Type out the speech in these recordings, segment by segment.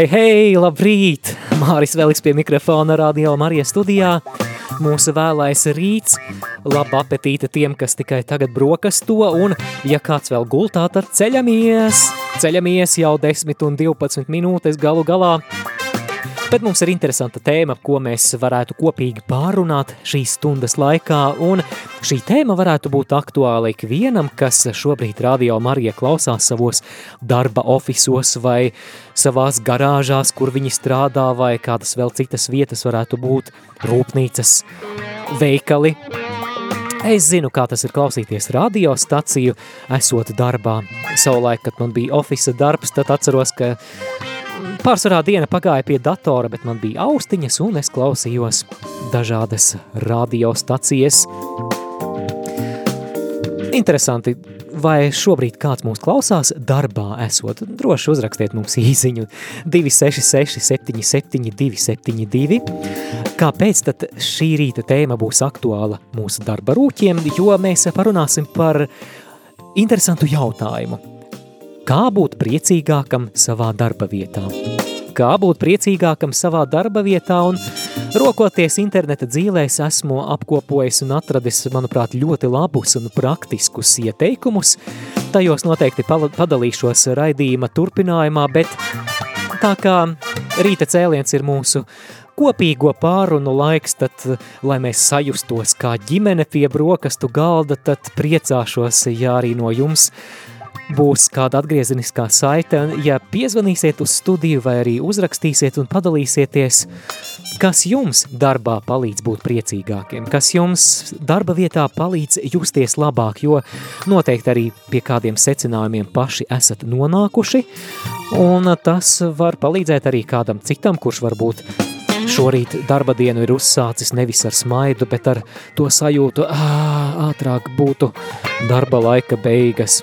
Hei, hei, labrīt! Māris Veliks pie mikrofona Radio Marijas studijā. Mūsu vēlais rīts, laba apetīte tiem, kas tikai tagad brokasto, un, ja kāds vēl gultā, tad ceļamies! Ceļamies jau 10 un 12 minūtes galu galā. Bet mums ir interesanta tēma, ko mēs varētu kopīgi pārunāt šīs stundas laikā, un šī tēma varētu būt aktuāla ikvienam, kas šobrīd radio Marija klausās savos darba ofisos vai savās garāžās, kur viņi strādā, vai kādas vēl citas vietas varētu būt, rūpnīcas, veikali. Es zinu, kā tas ir klausīties radiostaciju, esot darbā. Savulaik, kad man bija ofisa darbs, tad atceros, ka Pārsvarā diena pagāja pie datora, bet man bija austiņas un es klausījos dažādas radiostacijas. Interesanti, vai šobrīd kāds mūs klausās darbā esot? Droši uzrakstiet mums īziņu 266 77 272. Kāpēc tad šī rīta tēma būs aktuāla mūsu darba rūķiem? Jo mēs parunāsim par interesantu jautājumu – Kā būt priecīgākam savā darba vietā? Kā būt priecīgākam savā darba vietā un rokoties interneta dzīvēs esmu apkopojis un atradis, manuprāt, ļoti labus un praktiskus ieteikumus. Tajos noteikti padalīšos raidījuma turpinājumā, bet tā kā rīta cēliens ir mūsu kopīgo pārunu laiks, tad, lai mēs sajustos kā ģimene pie brokastu galda, tad priecāšos, ja arī no jums būs kāda atgriezeniskā saite, ja piezvanīsiet uz studiju vai arī uzrakstīsiet un padalīsieties, kas jums darbā palīdz būt priecīgākiem, kas jums darba vietā palīdz justies labāk, jo noteikti arī pie kādiem secinājumiem paši esat nonākuši, un tas var palīdzēt arī kādam citam, kurš varbūt šorīt darba dienu ir uzsācis nevis ar smaidu, bet ar to sajūtu, ā, ātrāk būtu darba laika beigas.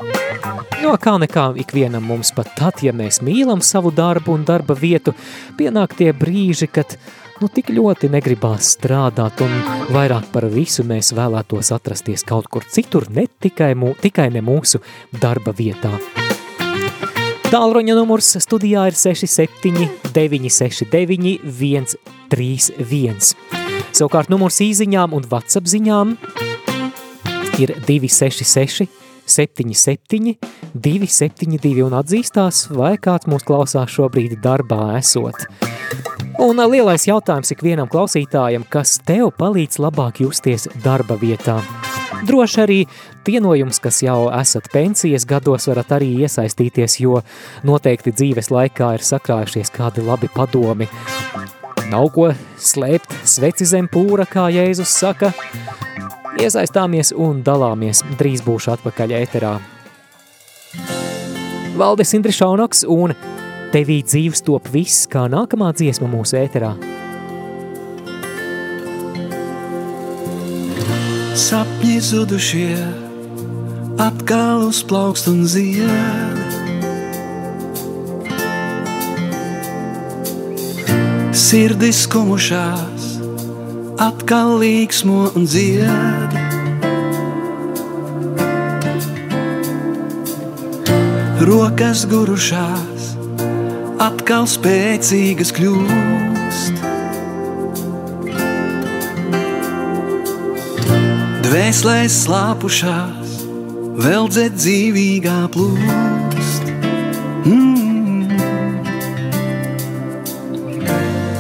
Jo kā nekā ikvienam mums pat tad, ja mēs mīlam savu darbu un darba vietu, pienāk tie brīži, kad nu tik ļoti negribās strādāt un vairāk par visu mēs vēlētos atrasties kaut kur citur, ne tikai, mū, tikai ne mūsu darba vietā. Tālruņa numurs studijā ir 67 969 131. Savukārt numurs īziņām un WhatsApp ziņām ir 266 77, 272 un atzīstās, vai kāds mūs klausās šobrīd darbā esot. Un lielais jautājums ikvienam klausītājam, kas tev palīdz labāk justies darba vietā. Droši arī tie no jums, kas jau esat pensijas gados, varat arī iesaistīties, jo noteikti dzīves laikā ir sakrājušies kādi labi padomi. Nav ko slēpt sveci zem pūra, kā Jēzus saka, Iesaistāmies un dalāmies. Drīz būšu atpakaļ ēterā. Valdis Indri Šaunoks un Tevī dzīves top viss, kā nākamā dziesma mūsu ēterā. Sapņi zudušie atkal uzplaukst un zied. Sirdis kumušās atkal līksmo un dzied. Rokas gurušās, atkal spēcīgas kļūst. Dvēselēs slāpušās, vēl dzed dzīvīgā plūst. Mm.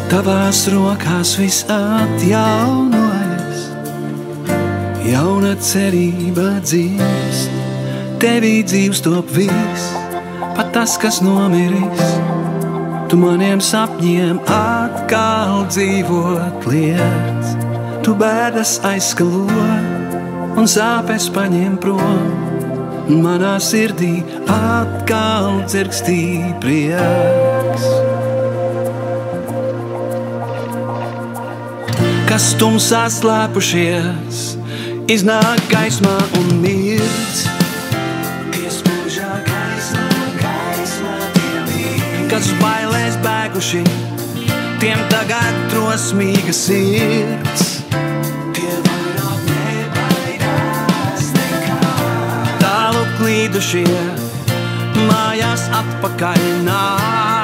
Tavās rokās viss atjaunojas, jauna cerība dzīvst, tevī dzīvs top viss, pat tas, kas nomiris. tu maniem sapņiem atkal dzīvot liec. Tu bēdas aizskalo un sāpes paņem prom. Manā sirdī atkal dzirkstī prieks. Kas tumsā slēpušies, iznāk gaismā un mirdz. Kas bailēs bēguši, tiem tagad drosmīga sirds. Tālu klīdušie, mājās atpakaļ nāk.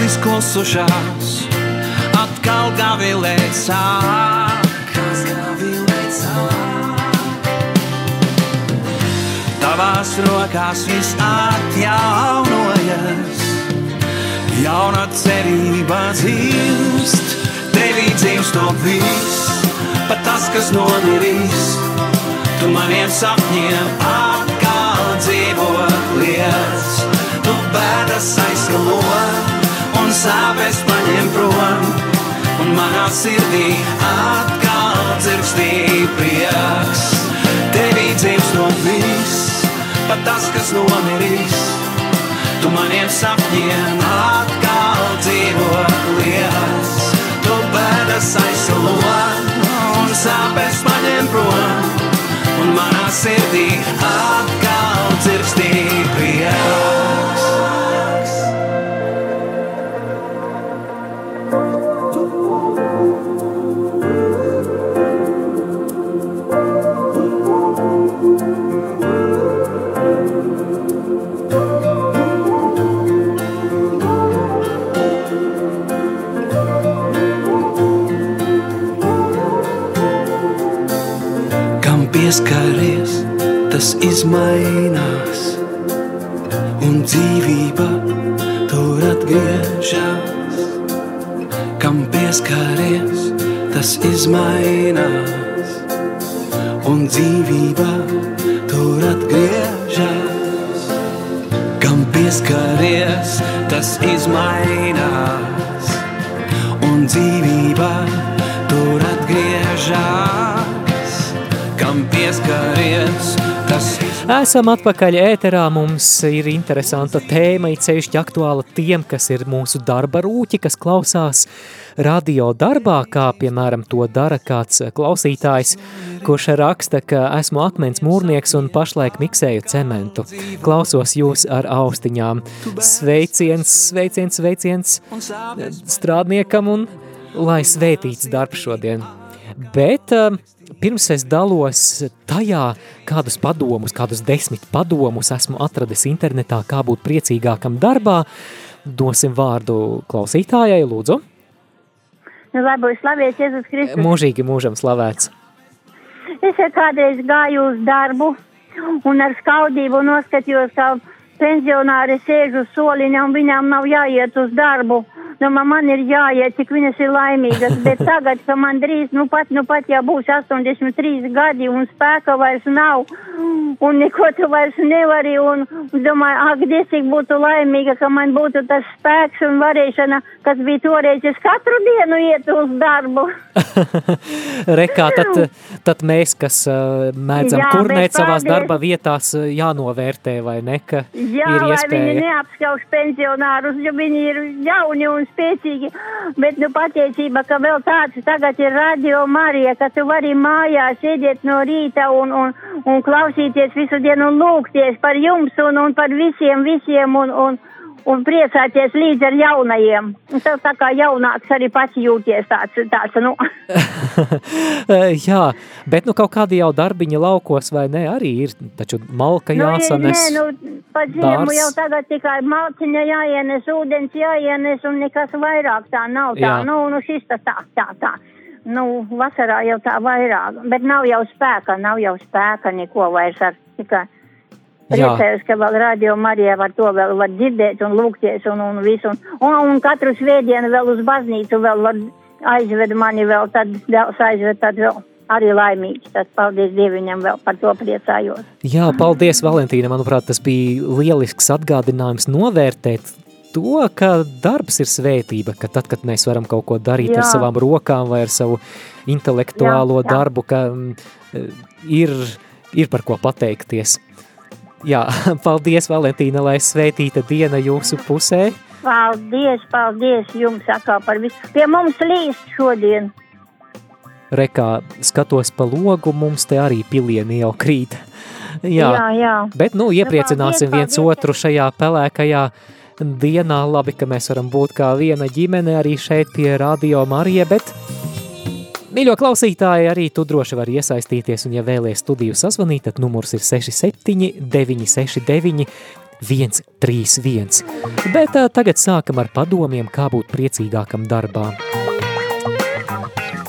Balsis klusušās, atkal gavilēt sāk. Tavās rokās viss atjaunojas, jauna cerība dzimst, tevī dzimst to viss, pat tas, kas nomirīs. Tu maniem sapņiem atkal dzīvot liec, tu bēdas aizskalo un sāpes paņem prom, un manā sirdī atkal dzirkstī prieks. Tevī dzimst no viss, pat tas, kas nomirīs. Tu maniem sapņiem atkal dzīvot liels. Tu bēdas aizsalo un sāpes paņem prom, un manā sirdī atkal dzirkstī prieks. Esam atpakaļ ēterā, mums ir interesanta tēma, it sevišķi aktuāla tiem, kas ir mūsu darba rūķi, kas klausās radio darbā, kā piemēram to dara kāds klausītājs, kurš raksta, ka esmu akmens mūrnieks un pašlaik miksēju cementu. Klausos jūs ar austiņām. Sveiciens, sveiciens, sveiciens strādniekam un lai svētīts darbs šodien. Bet uh, pirms es dalos tajā, kādus padomus, kādus desmit padomus esmu atradis internetā, kā būt priecīgākam darbā, dosim vārdu klausītājai, lūdzu. Nu, labi, slavēts Jēzus Kristus. Mūžīgi mūžam slavēts. Es kādreiz gāju uz darbu un ar skaudību noskatījos, ka pensionāri sēž uz soliņa un viņām nav jāiet uz darbu. Nu, man, man ir jāiet, cik viņas ir laimīgas, bet tagad, ka man drīz, nu pat, nu pat, ja būs 83 gadi un spēka vairs nav, un neko tu vairs nevari, un domāju, ak, Dievs, cik būtu laimīga, ka man būtu tas spēks un varēšana, kas bija toreiz, es katru dienu iet uz darbu. Rekā, tad, tad mēs, kas uh, mēdzam Jā, kurnēt savās darba vietās, jānovērtē, vai ne, ka Jā, ir lai viņi iespēja. neapskauž pensionārus, jo viņi ir jauni un spēcīgi. Bet, nu, pateicība, ka vēl tāds tagad ir radio Marija, ka tu vari mājās sēdēt no rīta un, un, un klausīties visu dienu un lūgties par jums un, un par visiem, visiem un, un, un priecāties līdz ar jaunajiem. Un tev tā kā jaunāks arī pats jūties tāds, tāds, nu. Jā, bet nu kaut kādi jau darbiņi laukos vai ne, arī ir, taču malka Nu, jāsanes. Nē, nu, pa ziemu jau tagad tikai malciņa jāienes, ūdens jāienes un nekas vairāk tā nav tā. Jā. Nu, nu šis tas tā, tā, tā. Nu, vasarā jau tā vairāk, bet nav jau spēka, nav jau spēka neko vairs ar tikai. Priecājos, ka vēl radio Marijā var to vēl var dzirdēt un lūgties un, un visu. Un, un, un katru svētdienu vēl uz baznīcu vēl var aizved mani vēl, tad dēls aizved, tad vēl arī laimīgs. Tas paldies Dieviņam vēl par to priecājos. Jā, paldies, Valentīna. Manuprāt, tas bija lielisks atgādinājums novērtēt to, ka darbs ir svētība, ka tad, kad mēs varam kaut ko darīt jā. ar savām rokām vai ar savu intelektuālo jā, jā. darbu, ka mm, ir, ir par ko pateikties. Jā, paldies, Valentīna, lai svētīta diena jūsu pusē. Paldies, paldies jums atkal par visu. Pie mums līst šodien. Rekā skatos pa logu, mums te arī pilieni jau krīt. Jā, jā, jā. bet nu iepriecināsim nu, paldies, viens paldies. otru šajā pelēkajā dienā. Labi, ka mēs varam būt kā viena ģimene arī šeit pie Radio Marija, bet Mīļo klausītāji, arī tu droši vari iesaistīties, un ja vēlies studiju sazvanīt, tad numurs ir 67 969 131. Bet tā, tagad sākam ar padomiem, kā būt priecīgākam darbā.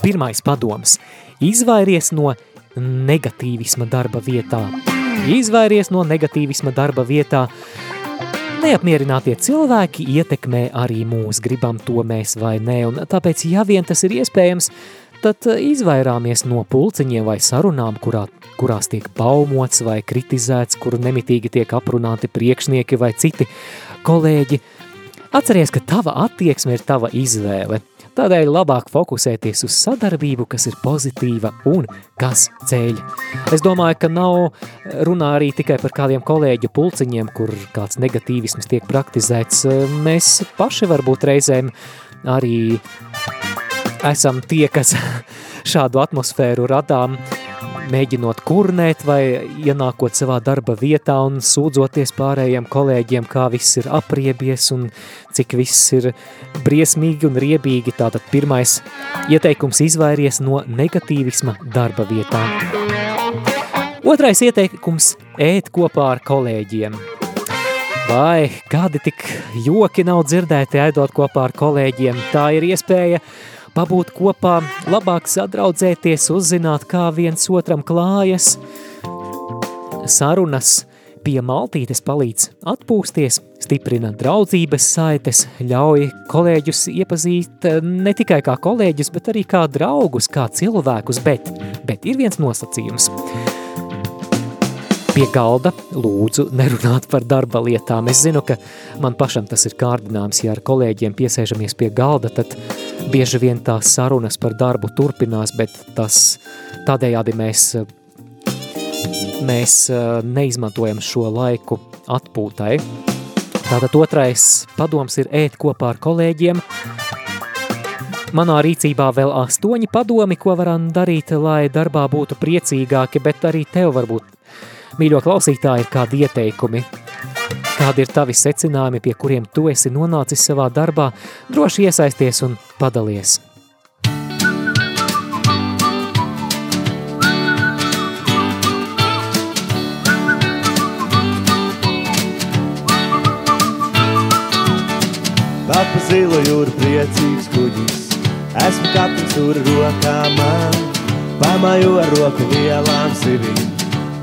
Pirmais padoms – izvairies no negatīvisma darba vietā. Izvairies no negatīvisma darba vietā. Neapmierinātie cilvēki ietekmē arī mūs, gribam to mēs vai nē, un tāpēc, ja vien tas ir iespējams, tad eh, izvairāmies no pulciņiem vai sarunām, kurā, kurās tiek baumots vai kritizēts, kur nemitīgi tiek aprunāti priekšnieki vai citi kolēģi. Atceries, ka tava attieksme ir tava izvēle. Tādēļ labāk fokusēties uz sadarbību, kas ir pozitīva un kas ceļ. Es domāju, ka nav runā arī tikai par kādiem kolēģu pulciņiem, kur kāds negatīvisms tiek praktizēts. Mēs paši varbūt reizēm arī esam tie, kas šādu atmosfēru radām, mēģinot kurnēt vai ienākot savā darba vietā un sūdzoties pārējiem kolēģiem, kā viss ir apriebies un cik viss ir briesmīgi un riebīgi. Tātad pirmais ieteikums izvairies no negatīvisma darba vietā. Otrais ieteikums – ēt kopā ar kolēģiem. Vai kādi tik joki nav dzirdēti ēdot kopā ar kolēģiem? Tā ir iespēja pabūt kopā, labāk sadraudzēties, uzzināt, kā viens otram klājas. Sarunas pie maltītes palīdz atpūsties, stiprina draudzības saites, ļauj kolēģus iepazīt eh, ne tikai kā kolēģus, bet arī kā draugus, kā cilvēkus, bet, bet ir viens nosacījums. Pie galda lūdzu nerunāt par darba lietām. Es zinu, ka man pašam tas ir kārdinājums, ja ar kolēģiem piesēžamies pie galda, tad bieži vien tās sarunas par darbu turpinās, bet tas tādējādi mēs, mēs neizmantojam šo laiku atpūtai. Tātad otrais padoms ir ēt kopā ar kolēģiem. Manā rīcībā vēl astoņi padomi, ko varam darīt, lai darbā būtu priecīgāki, bet arī tev varbūt, mīļo klausītāji, ir kādi ieteikumi – Kādi ir tavi secinājumi, pie kuriem tu esi nonācis savā darbā, droši iesaisties un padalies. Vēl pa zilo jūru priecīgs kuģis, esmu kapteinis tur rokā man, pamāju ar roku vielām sivīm,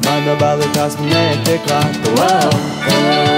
mana balva tās man netiek klāt. Wow, wow.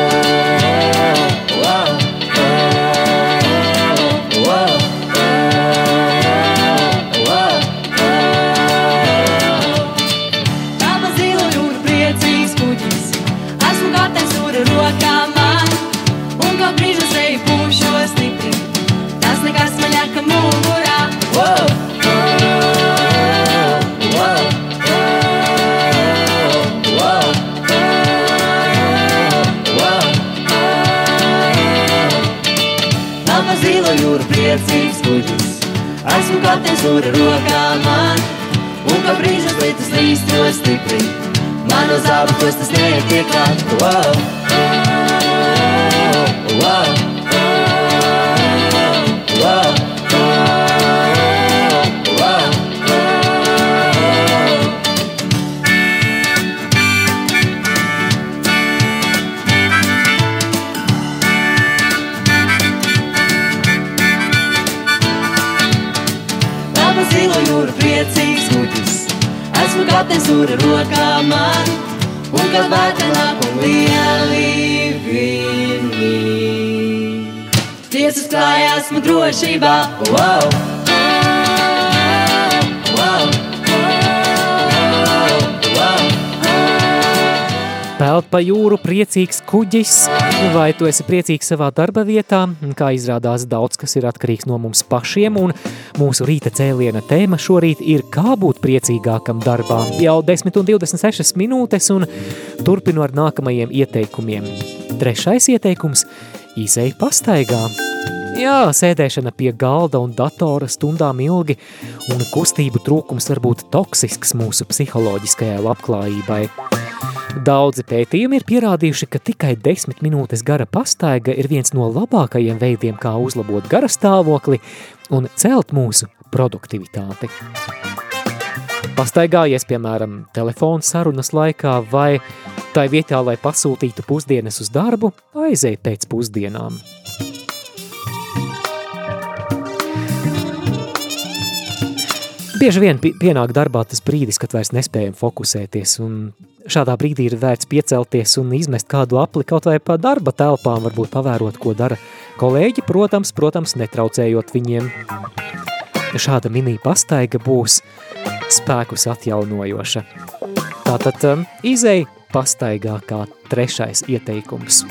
Pa jūru priecīgs kuģis, vai tu esi priecīgs savā darba vietā? Kā izrādās daudz, kas ir atkarīgs no mums pašiem, un mūsu rīta cēliena tēma šorīt ir kā būt priecīgākam darbā. Jau 10 un 26 minūtes, un turpinu ar nākamajiem ieteikumiem. Trešais ieteikums – izēj pastaigā. Jā, sēdēšana pie galda un datora stundām ilgi un kustību trūkums var būt toksisks mūsu psiholoģiskajai labklājībai. Daudzi pētījumi ir pierādījuši, ka tikai 10 minūtes gara pastaiga ir viens no labākajiem veidiem, kā uzlabot gara stāvokli un celt mūsu produktivitāti. Pastaigājies, piemēram, telefona sarunas laikā vai tai vietā, lai pasūtītu pusdienas uz darbu, aizēj pēc pusdienām. Bieži vien pienāk darbā tas brīdis, kad vairs nespējam fokusēties, un šādā brīdī ir vērts piecelties un izmest kādu apli kaut vai pa darba telpām, varbūt pavērot, ko dara kolēģi, protams, protams, netraucējot viņiem. Šāda mini pastaiga būs spēkus atjaunojoša. Tātad um, izēj pastaigā kā trešais ieteikums.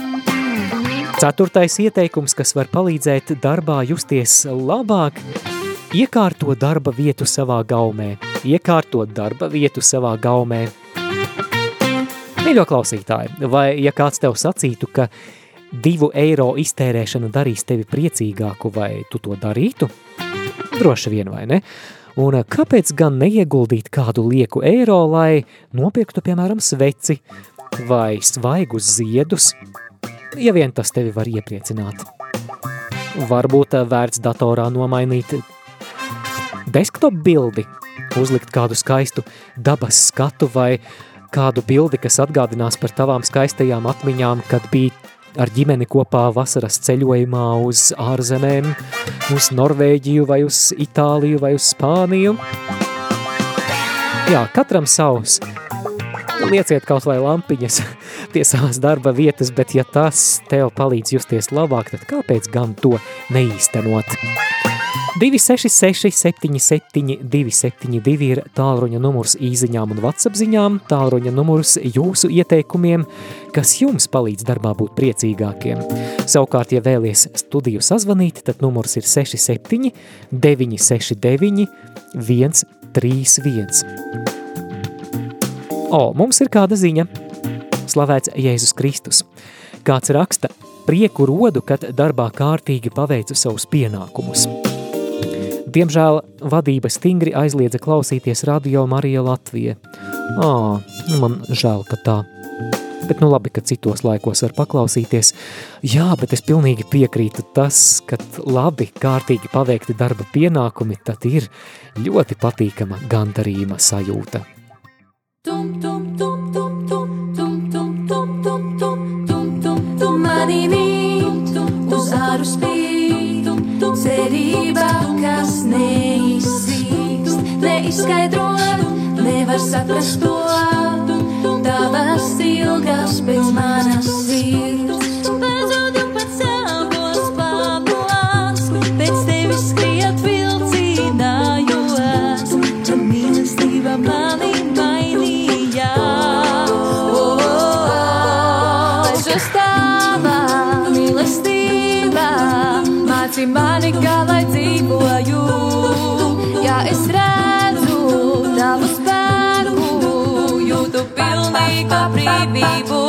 Ceturtais ieteikums, kas var palīdzēt darbā justies labāk – Iekārto darba vietu savā gaumē. Iekārto darba vietu savā gaumē. Mīļo klausītāji, vai ja kāds tev sacītu, ka divu eiro iztērēšana darīs tevi priecīgāku, vai tu to darītu? Droši vien, vai ne? Un kāpēc gan neieguldīt kādu lieku eiro, lai nopirktu, piemēram, sveci vai svaigus ziedus, ja vien tas tevi var iepriecināt? Varbūt vērts datorā nomainīt desktop bildi, uzlikt kādu skaistu dabas skatu vai kādu bildi, kas atgādinās par tavām skaistajām atmiņām, kad bija ar ģimeni kopā vasaras ceļojumā uz ārzemēm, uz Norvēģiju vai uz Itāliju vai uz Spāniju. Jā, katram savs. Lieciet kaut vai lampiņas pie savas darba vietas, bet ja tas tev palīdz justies labāk, tad kāpēc gan to neīstenot? 266 77 272 ir tālruņa numurs īziņām un vatsapziņām, tālruņa numurs jūsu ieteikumiem, kas jums palīdz darbā būt priecīgākiem. Savukārt, ja vēlies studiju sazvanīt, tad numurs ir 67 969 131. O, mums ir kāda ziņa. Slavēts Jēzus Kristus. Kāds raksta, prieku rodu, kad darbā kārtīgi paveicu savus pienākumus. Diemžēl vadība stingri aizliedza klausīties radio Marija Latvija. Ā, nu man žēl, ka tā. Bet nu labi, ka citos laikos var paklausīties. Jā, bet es pilnīgi piekrītu tas, ka labi, kārtīgi paveikti darba pienākumi, tad ir ļoti patīkama gandarījuma sajūta. Tum, tum, tum, tum, tum, tum, tum, tum, tum, tum, tum, tum, tum, mani mīt, nevar saprast to. Tavas ilgas pēc manas sirds. Pilnīgu brīvību,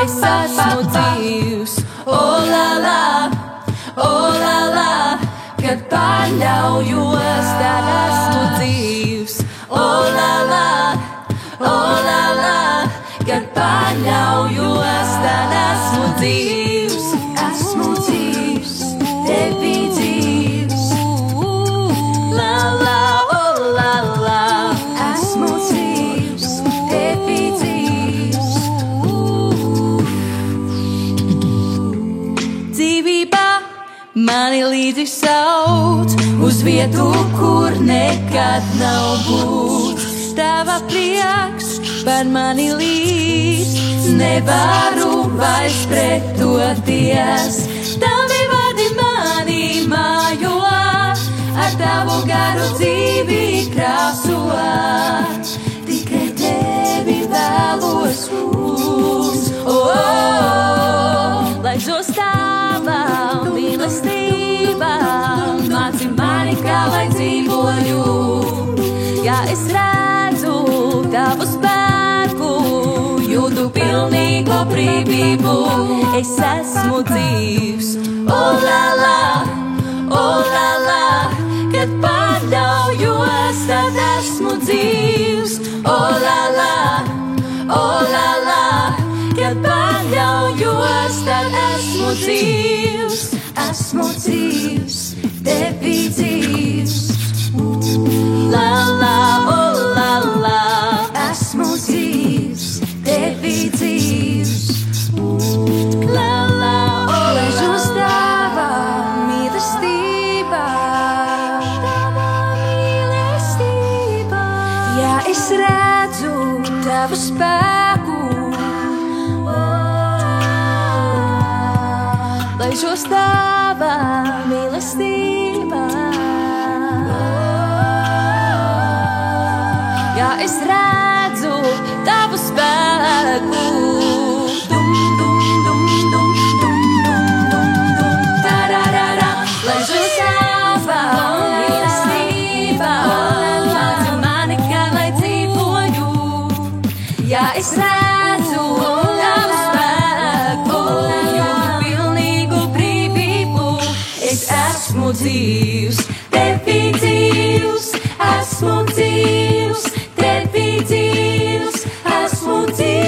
es esmu dzīvs. O la la, o la la, kad paļaujos, tad esmu dzīvs. O la la, o la la, kad paļaujos, mani līdzi sauc uz vietu, kur nekad nav būt. Tava prieks par mani līdz, nevaru vairs pretoties. Tavi vārdi mani mājo, ar tavu garu dzīvi krāso. Tikai tevi vēlos uz oh, lai žos tava mīlestība, māci mani, kā lai dzīvoju. Ja es redzu tavu spēku, jūtu pilnīgo brīvību, es esmu dzīvs. Oh, la, la, paļaujos, tad esmu dzīvs. Esmu dzīvs, tevi dzīvs. La, la, oh, la, la, esmu dzīvs, tevi dzīvs. mūžos tavā mīlestībā. Tevi dzīvs, esmu dzīvs, tevi dzīvs, esmu dzīvs.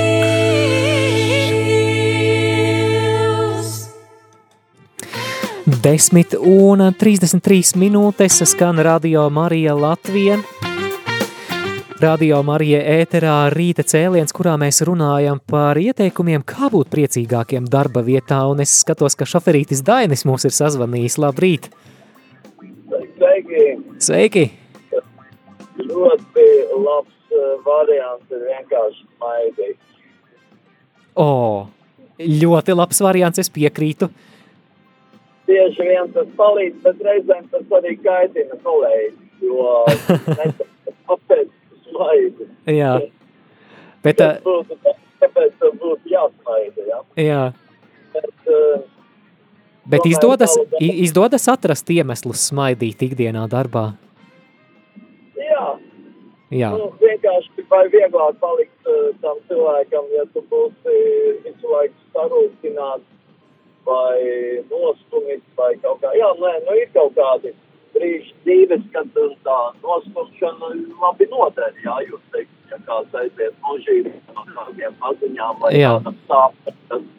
10 un 33 minūtes skan Radio Marija Latvija. Radio Marija ēterā rīta cēliens, kurā mēs runājam par ieteikumiem, kā būt priecīgākiem darba vietā, un es skatos, ka šoferītis Dainis mūs ir sazvanījis. Labrīt! Sveiki! Sveiki! Ļoti labs uh, variants ir vienkārši smaidīt. O, ļoti labs variants, es piekrītu. Bieži vien tas palīdz, bet reizēm tas arī kaitina kolēģi, jo kāpēc smaidi? Jā. Bet, Tas būtu, tāpēc būtu jāsmaida, jā. jā. Bet, uh, Bet izdodas, izdodas atrast iemeslus smaidīt ikdienā darbā. jā, Jā, nu, vienkārši vai vieglāk palikt uh, tam cilvēkam, ja tu būsi visu laiku sarūktināts vai nostumis vai kaut kā. Jā, nē, nu ir kaut kādi brīži dzīves, kad uh, tā nostumšana labi noder, jā, jūs teikt, ja kāds aiziet mūžīgi no kādiem paziņām vai Jā. kādam sāpēm, tas,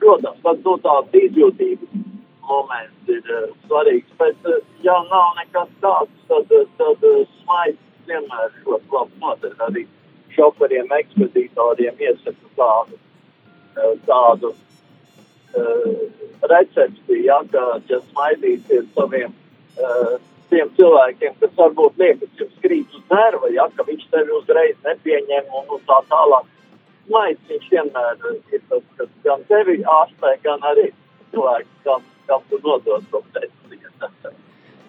protams, tas no tāds izjūtības moments ir uh, svarīgs, bet uh, ja nav nekas tāds, tad, uh, tad uh, smaids vienmēr ļoti labi noder arī šoferiem, ekspedītoriem iesaku tādu, uh, tādu uh, recepti, ja, ka, ja smaidīsiet saviem uh, tiem cilvēkiem, kas varbūt liekas jums krīt uz nerva, ja, ka viņš tevi uzreiz nepieņem un, un tā tālāk. Smaids viņš vienmēr ir tas, kas gan tevi ārstē, gan arī cilvēks, kam, kam tu nodod to teicu.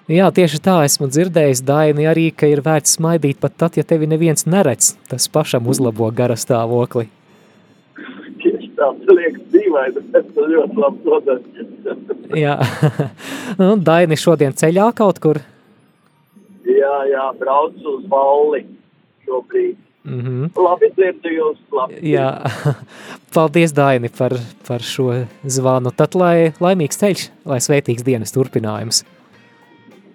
Jā, tieši tā esmu dzirdējis, Daini, arī, ka ir vērts smaidīt pat tad, ja tevi neviens neredz. Tas pašam uzlabo gara stāvokli. Tieši tā, tas liekas dīvaini, bet tas ļoti labi nodod. Jā, nu, Daini šodien ceļā kaut kur. Jā, jā, brauc uz valli šobrīd. Mm -hmm. Labi dzirdu jūs, labi. Jā, paldies, Daini, par, par šo zvanu. Tad, lai laimīgs ceļš, lai svētīgs dienas turpinājums.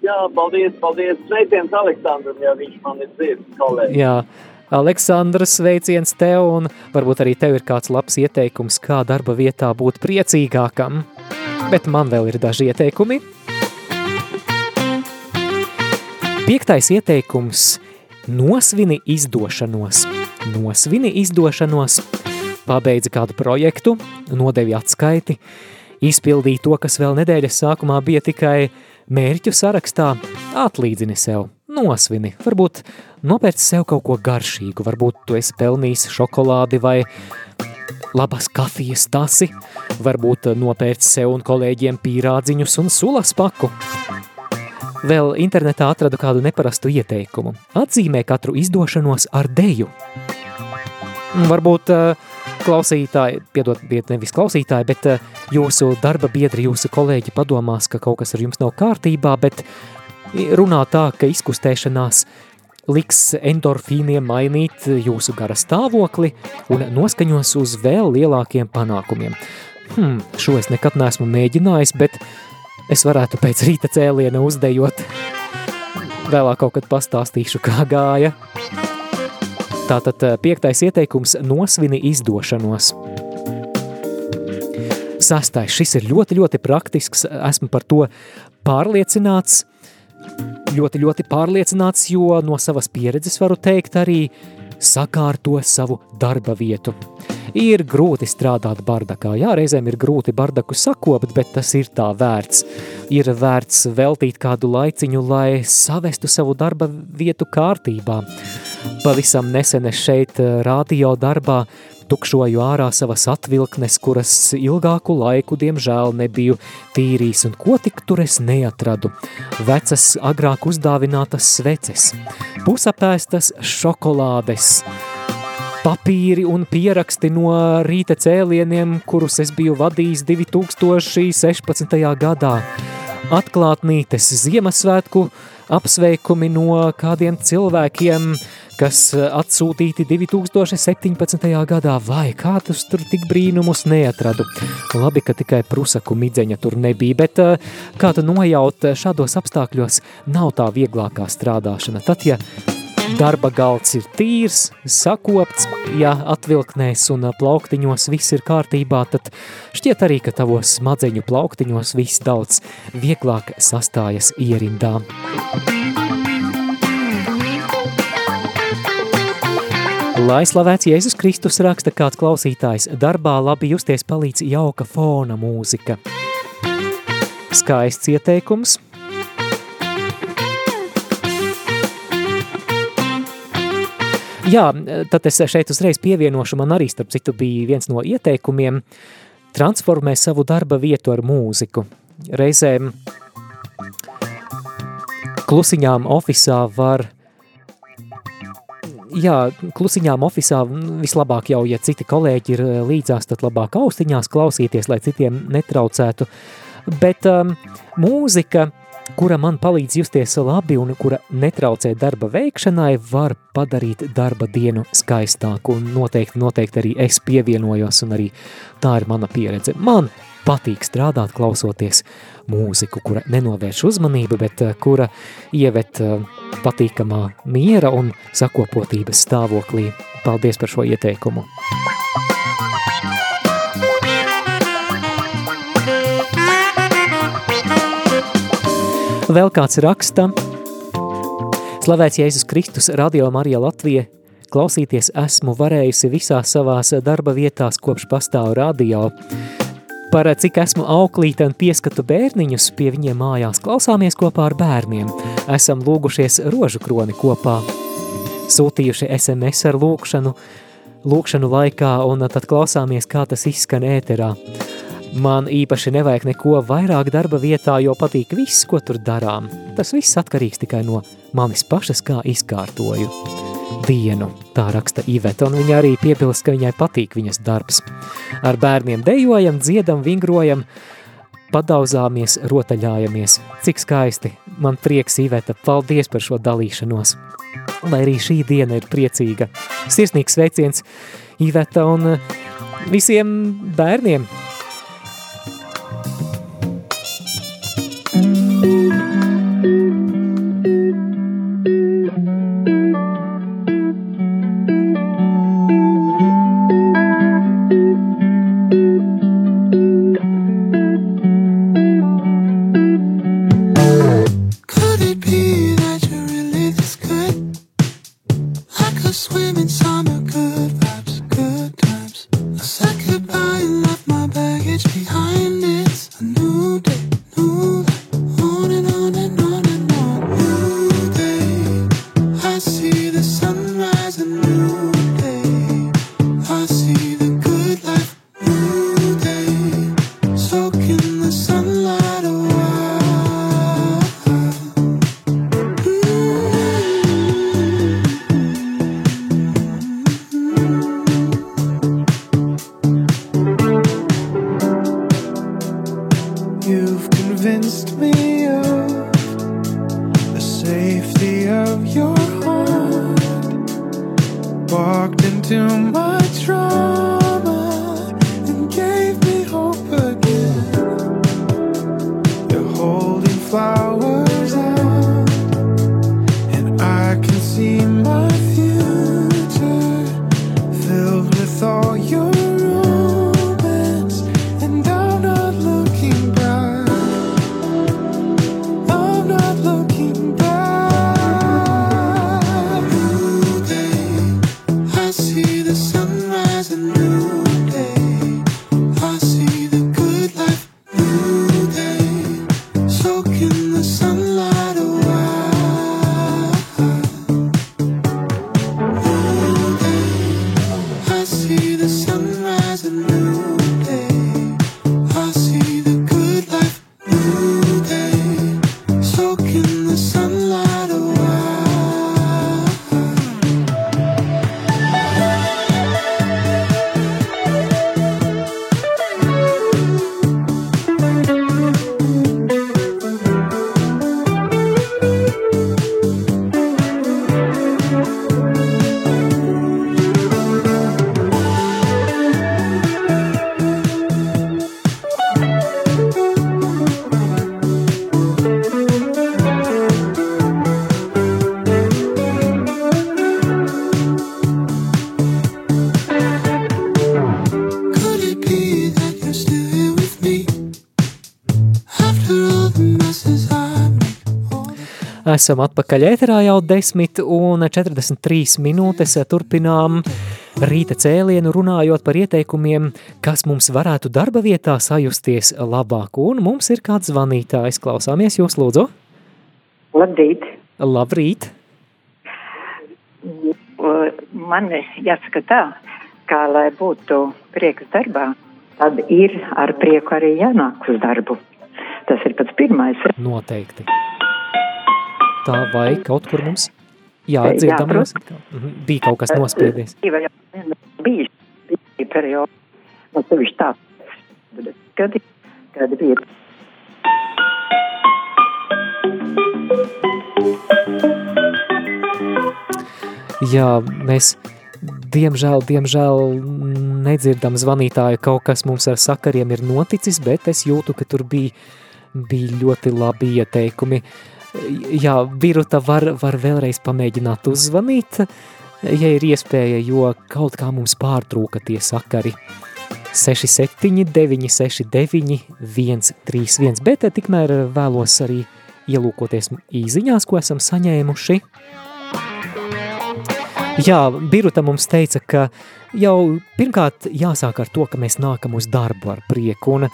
Jā, paldies, paldies. Sveiciens Aleksandram, ja viņš man ir dzirds, kolēģi. Jā, Aleksandrs, sveiciens tev, un varbūt arī tev ir kāds labs ieteikums, kā darba vietā būt priecīgākam. Bet man vēl ir daži ieteikumi. Piektais ieteikums – nosvini izdošanos. Nosvini izdošanos, pabeidzi kādu projektu, nodevi atskaiti, izpildīji to, kas vēl nedēļas sākumā bija tikai mērķu sarakstā, atlīdzini sev, nosvini, varbūt nopērci sev kaut ko garšīgu, varbūt tu esi pelnījis šokolādi vai labas kafijas tasi, varbūt nopērci sev un kolēģiem pīrādziņus un sulas paku. Vēl internetā atradu kādu neparastu ieteikumu. Atzīmē katru izdošanos ar deju. Varbūt uh, klausītāji, piedodiet, nevis klausītāji, bet uh, jūsu darba biedri, jūsu kolēģi padomās, ka kaut kas ar jums nav kārtībā, bet runā tā, ka izkustēšanās liks endorfīniem mainīt jūsu gara stāvokli un noskaņos uz vēl lielākiem panākumiem. Hmm, šo es nekad neesmu mēģinājis, bet es varētu pēc rīta cēliena uzdejot. Vēlāk kaut kad pastāstīšu, kā gāja. Tātad eh, piektais ieteikums – nosvini izdošanos. Sastais, šis ir ļoti, ļoti praktisks, esmu par to pārliecināts, ļoti, ļoti pārliecināts, jo no savas pieredzes varu teikt arī sakārto savu darba vietu. Ir grūti strādāt bardakā, jā, reizēm ir grūti bardaku sakopt, bet tas ir tā vērts. Ir vērts veltīt kādu laiciņu, lai savestu savu darba vietu kārtībā. Pavisam nesen es šeit eh, radio darbā tukšoju ārā savas atvilknes, kuras ilgāku laiku, diemžēl, nebiju tīrījis, un ko tik tur es neatradu. Vecas, agrāk uzdāvinātas sveces, pusapēstas šokolādes, papīri un pieraksti no rīta cēlieniem, kurus es biju vadījis 2016. gadā, atklātnītes Ziemassvētku, apsveikumi no kādiem cilvēkiem, kas atsūtīti 2017. gadā, vai kā tas tur tik brīnumus neatradu. Labi, ka tikai prusaku midzeņa tur nebija, bet eh, kā tu nojaut šādos apstākļos nav tā vieglākā strādāšana. Tad, ja darba galds ir tīrs, sakopts, ja atvilknēs un plauktiņos viss ir kārtībā, tad šķiet arī, ka tavos smadzeņu plauktiņos viss daudz vieglāk sastājas ierindā. Lai slavēts Jēzus Kristus raksta kāds klausītājs, darbā labi justies palīdz jauka fona mūzika. Skaists ieteikums. Jā, tad es šeit uzreiz pievienošu, man arī starp citu bija viens no ieteikumiem, transformē savu darba vietu ar mūziku. Reizēm klusiņām ofisā var jā, klusiņām ofisā vislabāk jau, ja citi kolēģi ir eh, līdzās, tad labāk austiņās klausīties, lai citiem netraucētu. Bet um, mūzika, kura man palīdz justies labi un kura netraucē darba veikšanai, var padarīt darba dienu skaistāku un noteikti, noteikti arī es pievienojos un arī tā ir mana pieredze. Man patīk strādāt klausoties mūziku, kura nenovērš uzmanību, bet eh, kura ievet eh, patīkamā miera un sakopotības stāvoklī. Paldies par šo ieteikumu! Vēl kāds raksta, Slavēts Jēzus Kristus, Radio Marija Latvija, klausīties esmu varējusi visās savās darba vietās, kopš pastāv radio par cik esmu auklīte un pieskatu bērniņus pie viņiem mājās, klausāmies kopā ar bērniem. Esam lūgušies rožu kroni kopā, sūtījuši SMS ar lūkšanu, lūkšanu laikā un tad klausāmies, kā tas izskan ēterā. Man īpaši nevajag neko vairāk darba vietā, jo patīk viss, ko tur darām. Tas viss atkarīgs tikai no manis pašas, kā izkārtoju dienu, tā raksta Iveta, un viņa arī piebilst, ka viņai patīk viņas darbs. Ar bērniem dejojam, dziedam, vingrojam, padauzāmies, rotaļājamies. Cik skaisti, man prieks Iveta, paldies par šo dalīšanos. Lai arī šī diena ir priecīga. Sirsnīgs sveiciens Iveta un visiem bērniem, soaking the sunlight away. Esam atpakaļ ēterā jau 10 un 43 minūtes turpinām rīta cēlienu runājot par ieteikumiem, kas mums varētu darba vietā sajusties labāk. Un mums ir kāds zvanītājs, klausāmies jūs lūdzu. Labrīt! Labrīt! Man jāsaka tā, ka, lai būtu prieks darbā, tad ir ar prieku arī jānāk uz darbu. Tas ir pats pirmais. Noteikti. Tā vai kaut kur mums jādzirdam, Jā, nos- Mhm, bija kaut kas nospiedies. Bija bija bija periods, no sevišķi tā, kad, kad bija Jā, mēs diemžēl, diemžēl nedzirdam zvanītāju, kaut kas mums ar sakariem ir noticis, bet es jūtu, ka tur bija, bija ļoti labi ieteikumi. Jā, Biruta var, var vēlreiz pamēģināt uzzvanīt, ja ir iespēja, jo kaut kā mums pārtrūka tie sakari. 67, 969, 131, bet tikmēr vēlos arī ielūkoties īziņās, ko esam saņēmuši. Jā, Biruta mums teica, ka jau pirmkārt jāsāk ar to, ka mēs nākam uz darbu ar prieku, un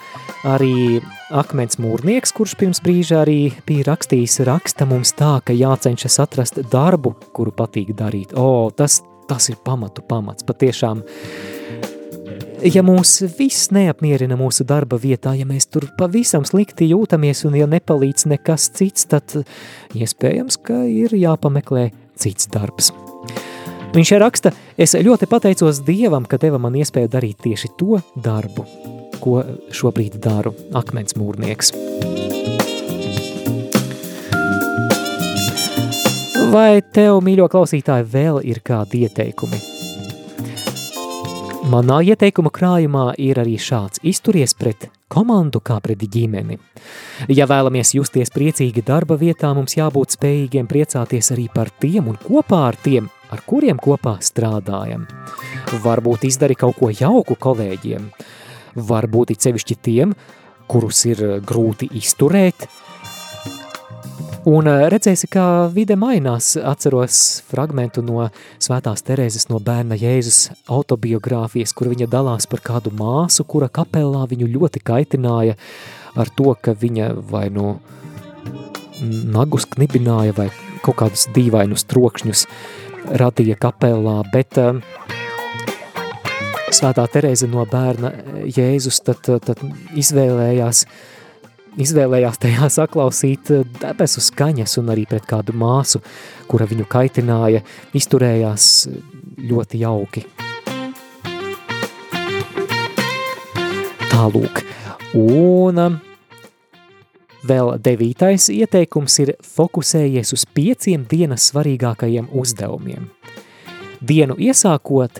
arī akmens mūrnieks, kurš pirms brīža arī bija rakstījis raksta mums tā, ka jācenšas atrast darbu, kuru patīk darīt. O, tas, tas ir pamatu pamats, patiešām. Ja mūs viss neapmierina mūsu darba vietā, ja mēs tur pavisam slikti jūtamies un ja nepalīdz nekas cits, tad iespējams, ka ir jāpameklē cits darbs. Viņš raksta, es ļoti pateicos Dievam, ka deva man iespēju darīt tieši to darbu, ko šobrīd daru akmens mūrnieks. Vai tev, mīļo klausītāji, vēl ir kādi ieteikumi? Manā ieteikuma krājumā ir arī šāds izturies pret komandu kā pret ģimeni. Ja vēlamies justies priecīgi darba vietā, mums jābūt spējīgiem priecāties arī par tiem un kopā ar tiem, ar kuriem kopā strādājam. Varbūt izdari kaut ko jauku kolēģiem, varbūt it sevišķi tiem, kurus ir grūti izturēt, Un redzēsi, kā vide mainās. Atceros fragmentu no Svētās Terēzes no bērna Jēzus autobiogrāfijas, kur viņa dalās par kādu māsu, kura kapelā viņu ļoti kaitināja ar to, ka viņa vai no nagus knibināja vai kaut kādus dīvainus trokšņus radīja kapelā, bet uh, Svētā Terēze no bērna Jēzus tad, tad izvēlējās izvēlējās tajā saklausīt debesu skaņas un arī pret kādu māsu, kura viņu kaitināja, izturējās ļoti jauki. Tālūk. Un Vēl devītais ieteikums ir fokusējies uz pieciem dienas svarīgākajiem uzdevumiem. Dienu iesākot,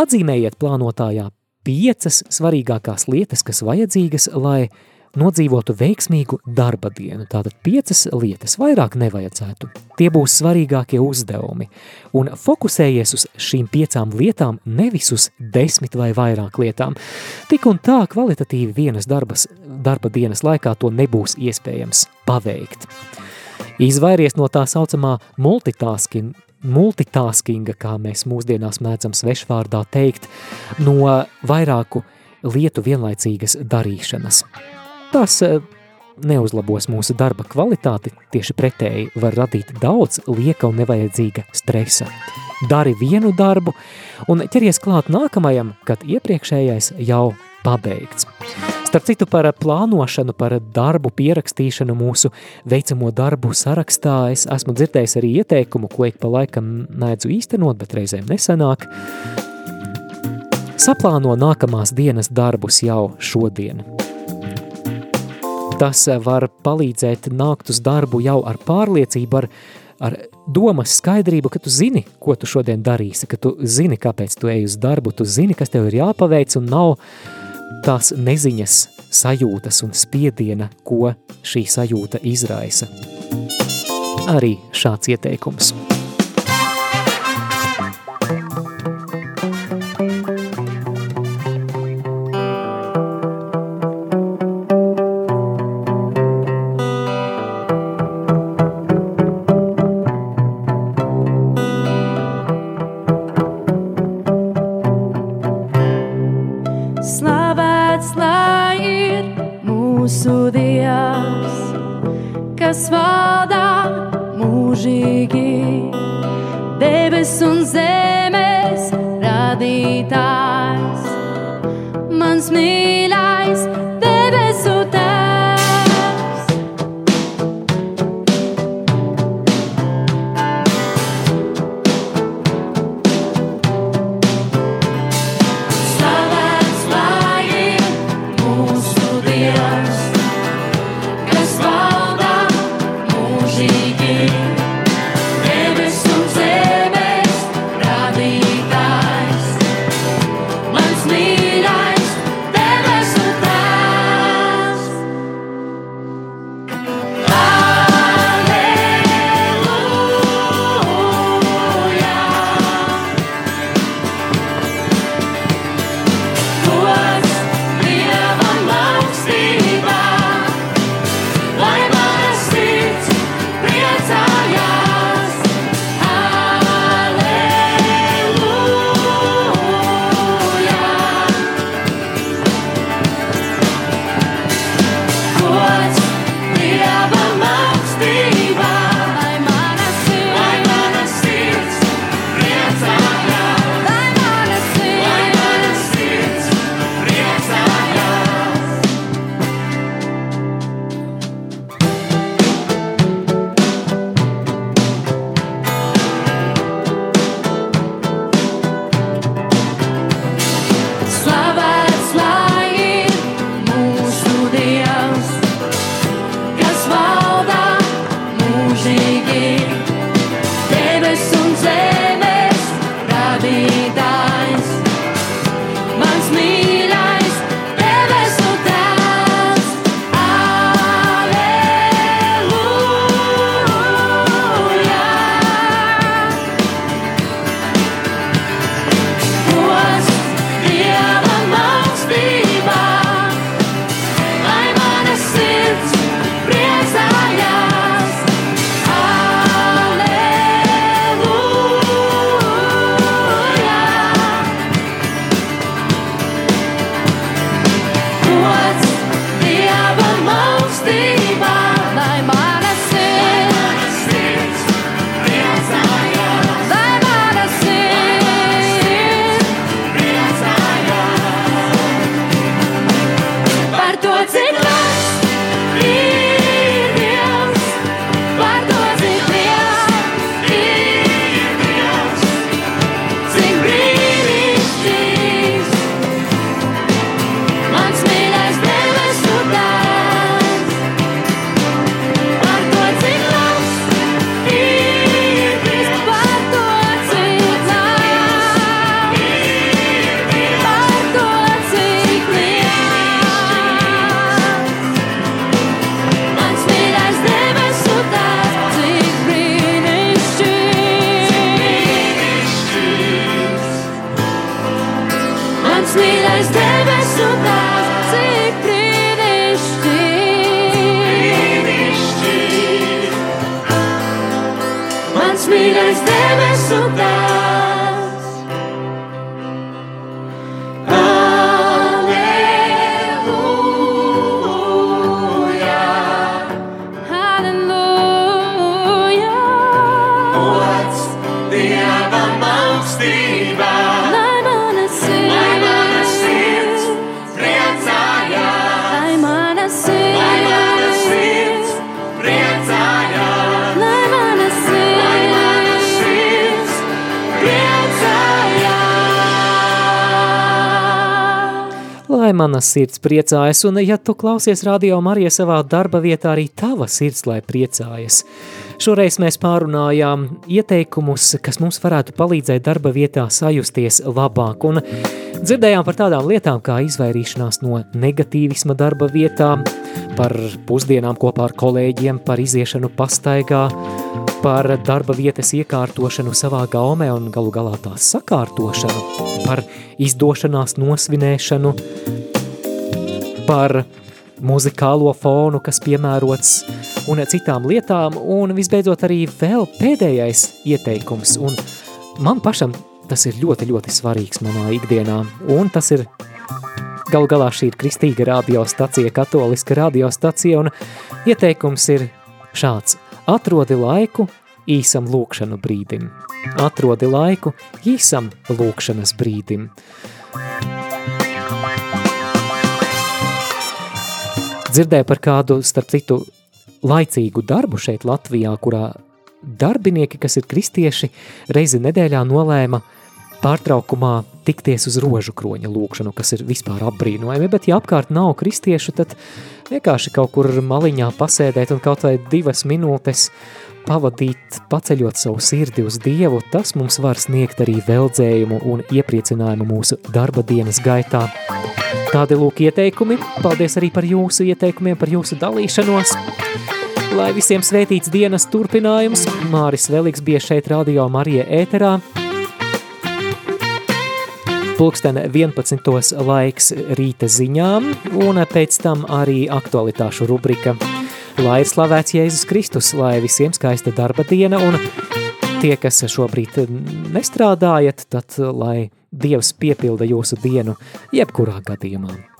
atzīmējiet plānotājā piecas svarīgākās lietas, kas vajadzīgas, lai nodzīvotu veiksmīgu darba dienu. Tātad piecas lietas vairāk nevajadzētu. Tie būs svarīgākie uzdevumi. Un fokusējies uz šīm piecām lietām, nevis uz desmit vai vairāk lietām. Tik un tā kvalitatīvi vienas darbas, darba dienas laikā to nebūs iespējams paveikt. Izvairies no tā saucamā multitasking, multitaskinga, kā mēs mūsdienās mēdzam svešvārdā teikt, no vairāku lietu vienlaicīgas darīšanas. Tas eh, neuzlabos mūsu darba kvalitāti, tieši pretēji var radīt daudz lieka un nevajadzīga stresa. Dari vienu darbu un ķeries klāt nākamajam, kad iepriekšējais jau pabeigts. Starp citu par plānošanu, par darbu pierakstīšanu mūsu veicamo darbu sarakstā es esmu dzirdējis arī ieteikumu, ko ik pa laikam mēdzu īstenot, bet reizēm nesanāk. Saplāno nākamās dienas darbus jau šodien. Tas var palīdzēt nākt uz darbu jau ar pārliecību, ar, ar domas skaidrību, ka tu zini, ko tu šodien darīsi, ka tu zini, kāpēc tu ej uz darbu, tu zini, kas tev ir jāpaveic un nav tās neziņas sajūtas un spiediena, ko šī sajūta izraisa. Arī šāds ieteikums. Deve soltar. Mana sirds priecājas, un ja tu klausies radio Marija savā darba vietā, arī tava sirds lai priecājas. Šoreiz mēs pārunājām ieteikumus, kas mums varētu palīdzēt darba vietā sajusties labāk, un dzirdējām par tādām lietām kā izvairīšanās no negatīvisma darba vietā, par pusdienām kopā ar kolēģiem, par iziešanu pastaigā, par darba vietas iekārtošanu savā gaumē un galu galā tās sakārtošanu, par izdošanās nosvinēšanu, par muzikālo fonu, kas piemērots un citām lietām, un visbeidzot arī vēl pēdējais ieteikums, un man pašam tas ir ļoti, ļoti svarīgs manā ikdienā, un tas ir galu galā šī ir kristīga radiostacija, katoliska radiostacija, un ieteikums ir šāds – Atrodi laiku īsam lūkšanu brīdim. Atrodi laiku īsam lūkšanas brīdim. Dzirdēju par kādu, starp citu, laicīgu darbu šeit Latvijā, kurā darbinieki, kas ir kristieši, reizi nedēļā nolēma pārtraukumā tikties uz rožu kroņa lūkšanu, kas ir vispār apbrīnojami, bet ja apkārt nav kristiešu, tad vienkārši kaut kur maliņā pasēdēt un kaut vai divas minūtes pavadīt, paceļot savu sirdi uz Dievu, tas mums var sniegt arī veldzējumu un iepriecinājumu mūsu darba dienas gaitā. Tādi lūk ieteikumi. Paldies arī par jūsu ieteikumiem, par jūsu dalīšanos. Lai visiem svētīts dienas turpinājums, Māris Veliks bija šeit radio Marija ēterā. Pulksten 11. laiks rīta ziņām un pēc tam arī aktualitāšu rubrika. Lai ir slavēts Jēzus Kristus, lai visiem skaista darba diena un tie, kas šobrīd nestrādājat, tad lai Dievs piepilda jūsu dienu jebkurā gadījumā.